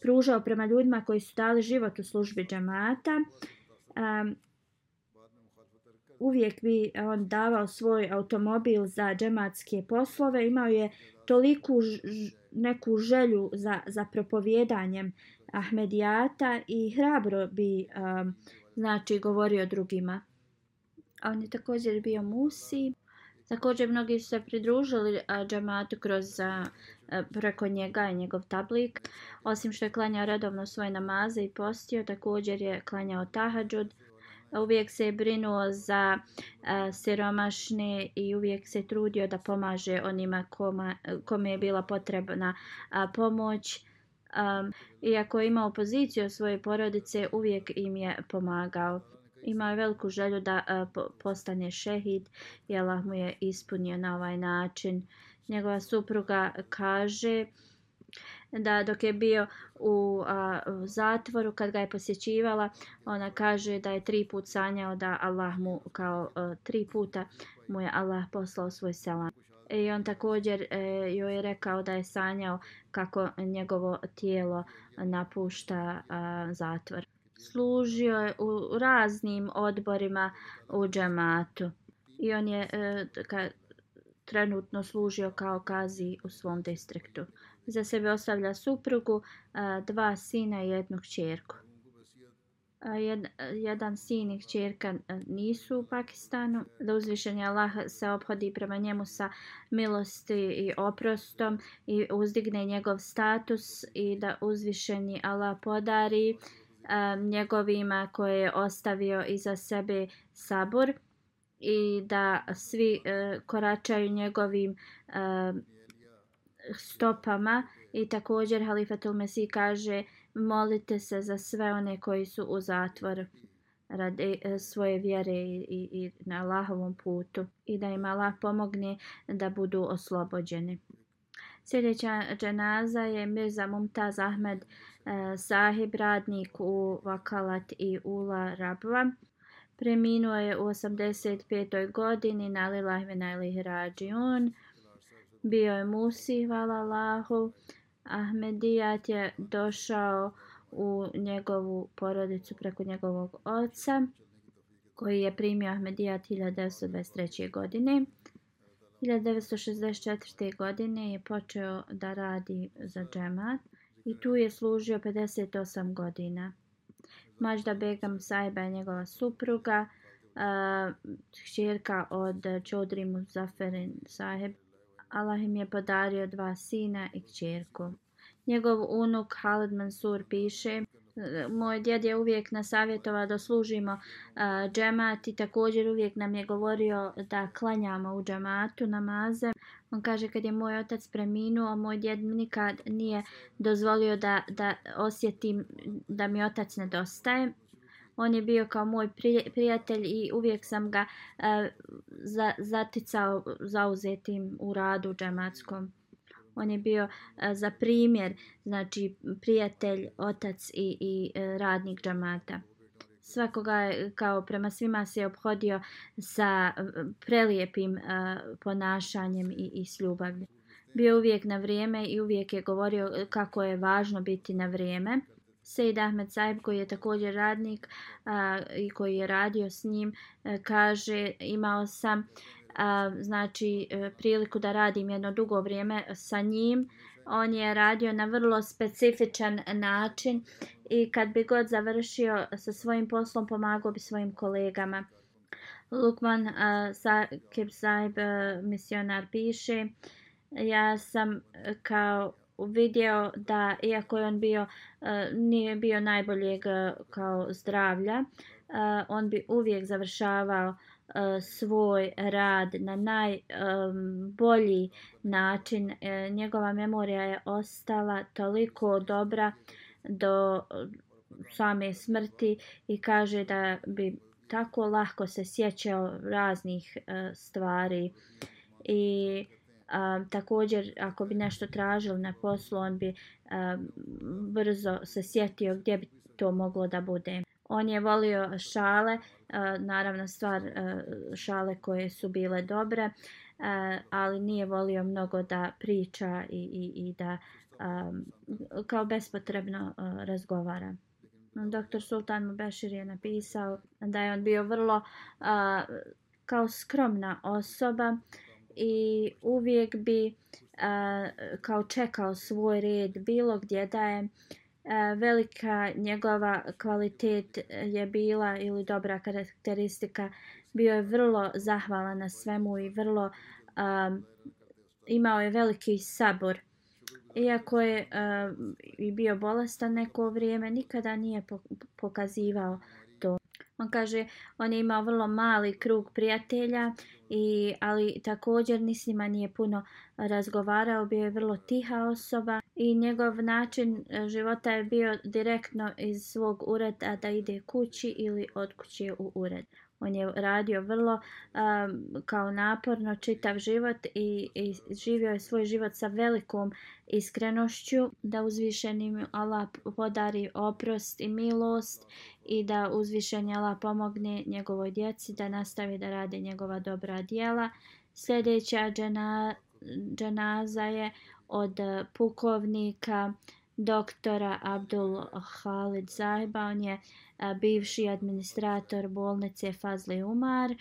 pružao prema ljudima koji su dali život u službi džamata. A, uvijek bi on davao svoj automobil za džematske poslove. Imao je toliku neku želju za, za propovjedanjem Ahmedijata i hrabro bi um, znači govorio drugima. A on je također bio musi. Također mnogi su se pridružili džamatu kroz a, preko njega i njegov tablik. Osim što je klanjao redovno svoje namaze i postio, također je klanjao tahadžud uvijek se je brinuo za a, siromašne i uvijek se trudio da pomaže onima koma, kome je bila potrebna a, pomoć. Um, iako je imao poziciju svoje porodice, uvijek im je pomagao. Imao je veliku želju da a, po, postane šehid i Allah mu je ispunio na ovaj način. Njegova supruga kaže da dok je bio u, a, u zatvoru kad ga je posjećivala ona kaže da je tri put sanjao da Allah mu kao a, tri puta mu je Allah poslao svoj selam. E, I on također e, joj je rekao da je sanjao kako njegovo tijelo napušta a, zatvor. Služio je u raznim odborima u džematu i on je e, ka, trenutno služio kao kazi u svom distriktu. Za sebe ostavlja suprugu, dva sina i jednu kćerku. Jed, jedan sin i kćerka nisu u Pakistanu. Da uzvišeni Allah se obhodi prema njemu sa milosti i oprostom i uzdigne njegov status i da uzvišeni Allah podari um, njegovima koje je ostavio iza sebe sabor i da svi uh, koračaju njegovim uh, stopama i također Halifatul Mesih kaže molite se za sve one koji su u zatvor radi e, svoje vjere i, i, i na Allahovom putu i da im Allah pomogne da budu oslobođeni. Sljedeća dženaza je Mirza Mumtaz Ahmed eh, sahib, radnik u Vakalat i Ula Rabva. Preminuo je u 85. godini na Lilahvina ili Rađiun. Bio je Musi, hvala Allahu. Ahmedijat je došao u njegovu porodicu preko njegovog oca koji je primio Ahmedijat 1923. godine. 1964. godine je počeo da radi za džemat i tu je služio 58 godina. Mažda Begam Saiba je njegova supruga, čirka od Čodri Muzaferin Saheb Allah im je podario dva sina i kćerku. Njegov unuk Halid Mansur piše moj djed je uvijek nasavjetovao da služimo uh, džemat i također uvijek nam je govorio da klanjamo u džematu namaze. On kaže kad je moj otac preminuo, moj djed nikad nije dozvolio da, da osjetim da mi otac nedostaje. On je bio kao moj prijatelj i uvijek sam ga uh, za, zaticao zauzetim u radu džematskom on je bio uh, za primjer, znači prijatelj, otac i, i uh, radnik džamata. Svakoga je, kao prema svima se je obhodio sa prelijepim uh, ponašanjem i, i s ljubavlju. Bio uvijek na vrijeme i uvijek je govorio kako je važno biti na vrijeme. Sejid Ahmed Saib koji je također radnik a, i koji je radio s njim a, kaže imao sam a, znači e, priliku da radim jedno dugo vrijeme sa njim. On je radio na vrlo specifičan način i kad bi god završio sa svojim poslom pomagao bi svojim kolegama. Lukman uh, Sakib Saib, uh, misionar, piše ja sam kao vidio da iako je on bio eh, nije bio najboljeg eh, kao zdravlja eh, on bi uvijek završavao svoj rad na najbolji način. Njegova memorija je ostala toliko dobra do same smrti i kaže da bi tako lahko se sjećao raznih stvari i um, također ako bi nešto tražil na poslu on bi um, brzo se sjetio gdje bi to moglo da bude. On je volio šale, naravno stvar šale koje su bile dobre, ali nije volio mnogo da priča i, i, i da kao bespotrebno razgovara. Dr. Sultan Mubešir je napisao da je on bio vrlo kao skromna osoba i uvijek bi kao čekao svoj red bilo gdje da je velika njegova kvalitet je bila ili dobra karakteristika bio je vrlo zahvalan na svemu i vrlo a, imao je veliki sabor. Iako je i bio bolestan neko vrijeme nikada nije pokazivao to. On kaže on je imao vrlo mali krug prijatelja i ali također ni s njima nije puno razgovarao bio je vrlo tiha osoba i njegov način e, života je bio direktno iz svog ureda da ide kući ili od kuće u ured. On je radio vrlo um, kao naporno čitav život i, i živio je svoj život sa velikom iskrenošću da uzvišenim Allah podari oprost i milost i da uzvišeni Allah pomogne njegovoj djeci da nastavi da rade njegova dobra dijela. Sljedeća džena, dženaza je od pukovnika doktora Abdul Khalid Zahiba. On je a, bivši administrator bolnice Fazli Umar.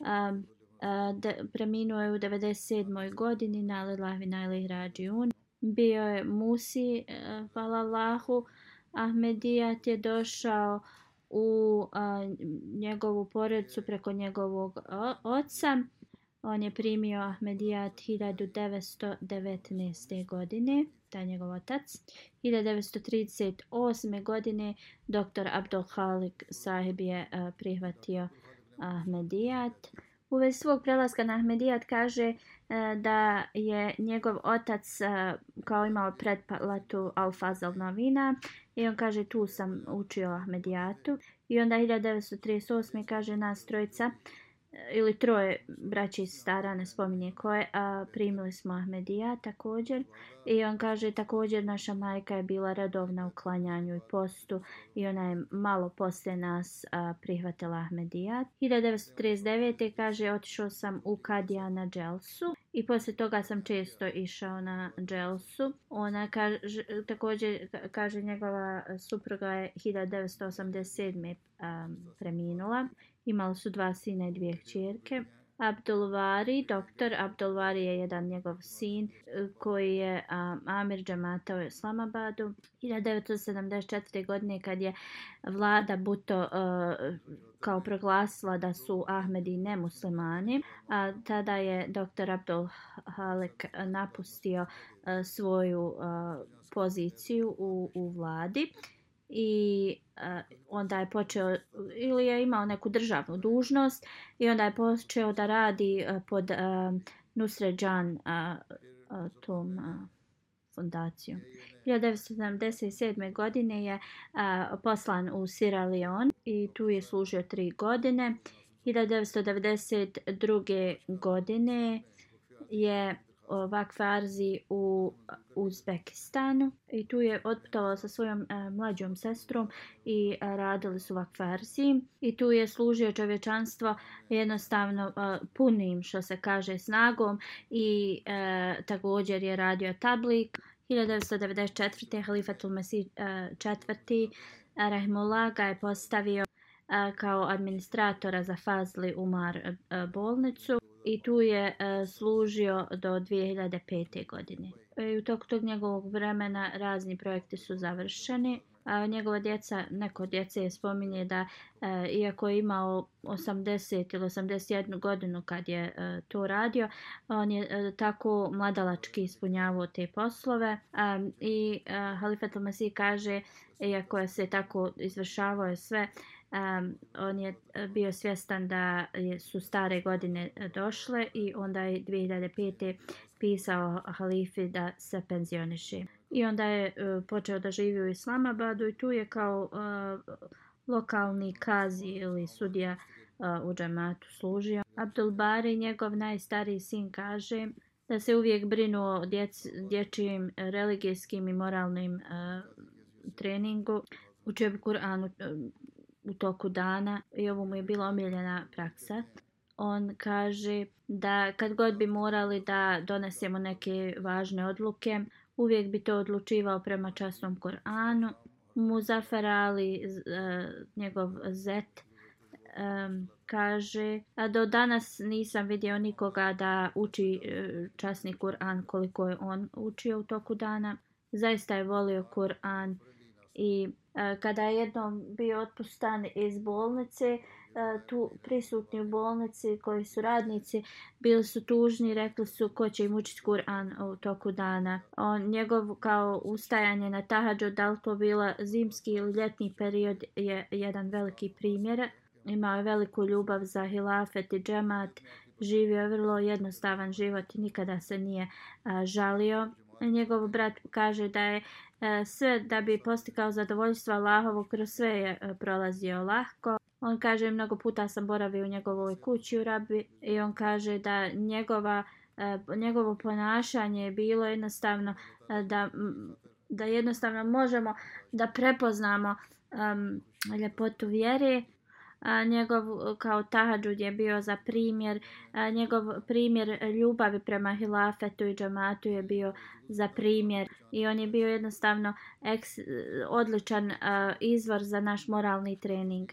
A, a, de, preminuo je u 97. godini na Lillahi Najlih Rađiun. Bio je Musi, e, hvala Allahu. Ahmedijat je došao u a, njegovu porodicu preko njegovog o, oca. On je primio Ahmedijat 1919. godine, taj njegov otac. 1938. godine dr. Abdul Halik sahib je uh, prihvatio Ahmedijat. U vezi svog prelaska na Ahmedijat kaže uh, da je njegov otac uh, kao imao pretplatu Al-Fazal novina i on kaže tu sam učio Ahmedijatu. I onda 1938. kaže nas trojica uh, ili troje braći stara, ne spominje koje, a primili smo Ahmedija također. I on kaže također naša majka je bila redovna u klanjanju i postu i ona je malo posle nas a, prihvatila Ahmedija. 1939. kaže otišao sam u Kadija na Dželsu i poslije toga sam često išao na Dželsu. Ona kaže, također kaže njegova supruga je 1987. Um, preminula Imali su dva sina i dvije čerke. Abdulvari, doktor Abdulvari je jedan njegov sin eh, koji je um, Amir Džamata u Islamabadu. 1974. godine kad je vlada Buto uh, eh, kao proglasila da su Ahmedi nemuslimani, a tada je doktor Abdul Halek napustio uh, svoju uh, poziciju u, u vladi i uh, onda je počeo ili je imao neku državnu dužnost i onda je počeo da radi uh, pod uh, Nusređan uh, uh, tom uh, fondacijom. 1977. godine je uh, poslan u Sierra Leone i tu je služio tri godine. 1992. godine je Vakfarzi u Uzbekistanu. I tu je otputovala sa svojom e, mlađom sestrom i e, radili su Vakfarzi. I tu je služio čovječanstvo jednostavno e, punim što se kaže snagom. I e, također je radio tablik. 1994. Halifatul Mesih e, četvrti Rahimullah ga je postavio e, kao administratora za Fazli Umar e, bolnicu i tu je e, služio do 2005. godine. E, u toku tog njegovog vremena razni projekti su završeni. A njegova djeca, neko djece je spominje da e, iako je imao 80 ili 81 godinu kad je e, to radio, on je e, tako mladalački ispunjavao te poslove. I e, Halifat al-Masih kaže, iako je se tako izvršavao sve, um, on je e, bio svjestan da su stare godine e, došle i onda je 2005. pisao halifi da se penzioniše. I onda je uh, počeo da živi u Islamabadu i tu je kao uh, lokalni kazi ili sudija uh, u džematu služio. Abdul Bari, njegov najstariji sin, kaže da se uvijek brinu o djec, dječijim religijskim i moralnim uh, treningu. Učio bi Kur'an uh, u toku dana i ovo mu je bila omiljena praksa. On kaže da kad god bi morali da donesemo neke važne odluke, uvijek bi to odlučivao prema časnom Koranu. Muzafar Ali, e, njegov zet, um, kaže a do danas nisam vidio nikoga da uči e, časni Kur'an koliko je on učio u toku dana. Zaista je volio Kur'an i E, kada je jednom bio otpustan iz bolnice, e, tu prisutni u bolnici koji su radnici bili su tužni, rekli su ko će im učiti Kur'an u toku dana. On, njegov kao ustajanje na tahadžu, da li to bila zimski ili ljetni period, je jedan veliki primjer. Imao je veliku ljubav za hilafet i džemat, živio je vrlo jednostavan život i nikada se nije a, žalio. Njegov brat kaže da je E, sve da bi postikao zadovoljstvo Allahovo kroz sve je e, prolazio lahko. On kaže mnogo puta sam boravio u njegovoj kući u Rabi i on kaže da njegova e, njegovo ponašanje je bilo jednostavno da da jednostavno možemo da prepoznamo um, ljepotu vjere a, njegov kao tahadžud je bio za primjer, a, njegov primjer ljubavi prema hilafetu i džamatu je bio za primjer i on je bio jednostavno eks, odličan a, izvor za naš moralni trening.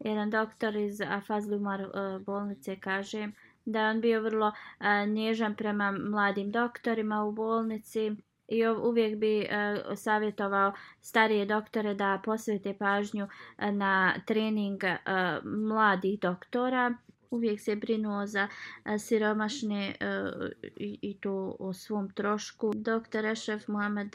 Jedan doktor iz Fazlumar e, bolnice kaže da on bio vrlo a, nježan prema mladim doktorima u bolnici i uvijek bi uh, savjetovao starije doktore da posvete pažnju e, na trening uh, mladih doktora. Uvijek se brinuo za uh, siromašne uh, i, i to o svom trošku. Doktor Ešef Muhammed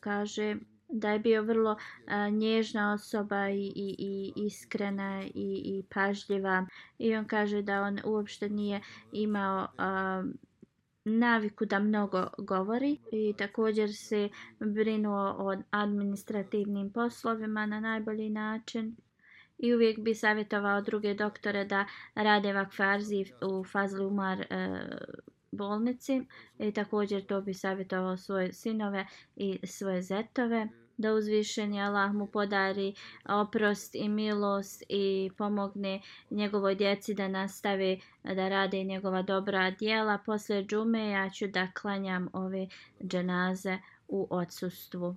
kaže da je bio vrlo uh, nježna osoba i, i, i iskrena i, i pažljiva. I on kaže da on uopšte nije imao... Uh, naviku da mnogo govori i također se brinuo o administrativnim poslovima na najbolji način. I uvijek bi savjetovao druge doktore da rade vakfarzi u Fazli Umar e, bolnici. I također to bi savjetovao svoje sinove i svoje zetove da uzvišeni Allah mu podari oprost i milost i pomogne njegovoj djeci da nastave da rade njegova dobra djela. Posle džume ja ću da klanjam ove dženaze u odsustvu.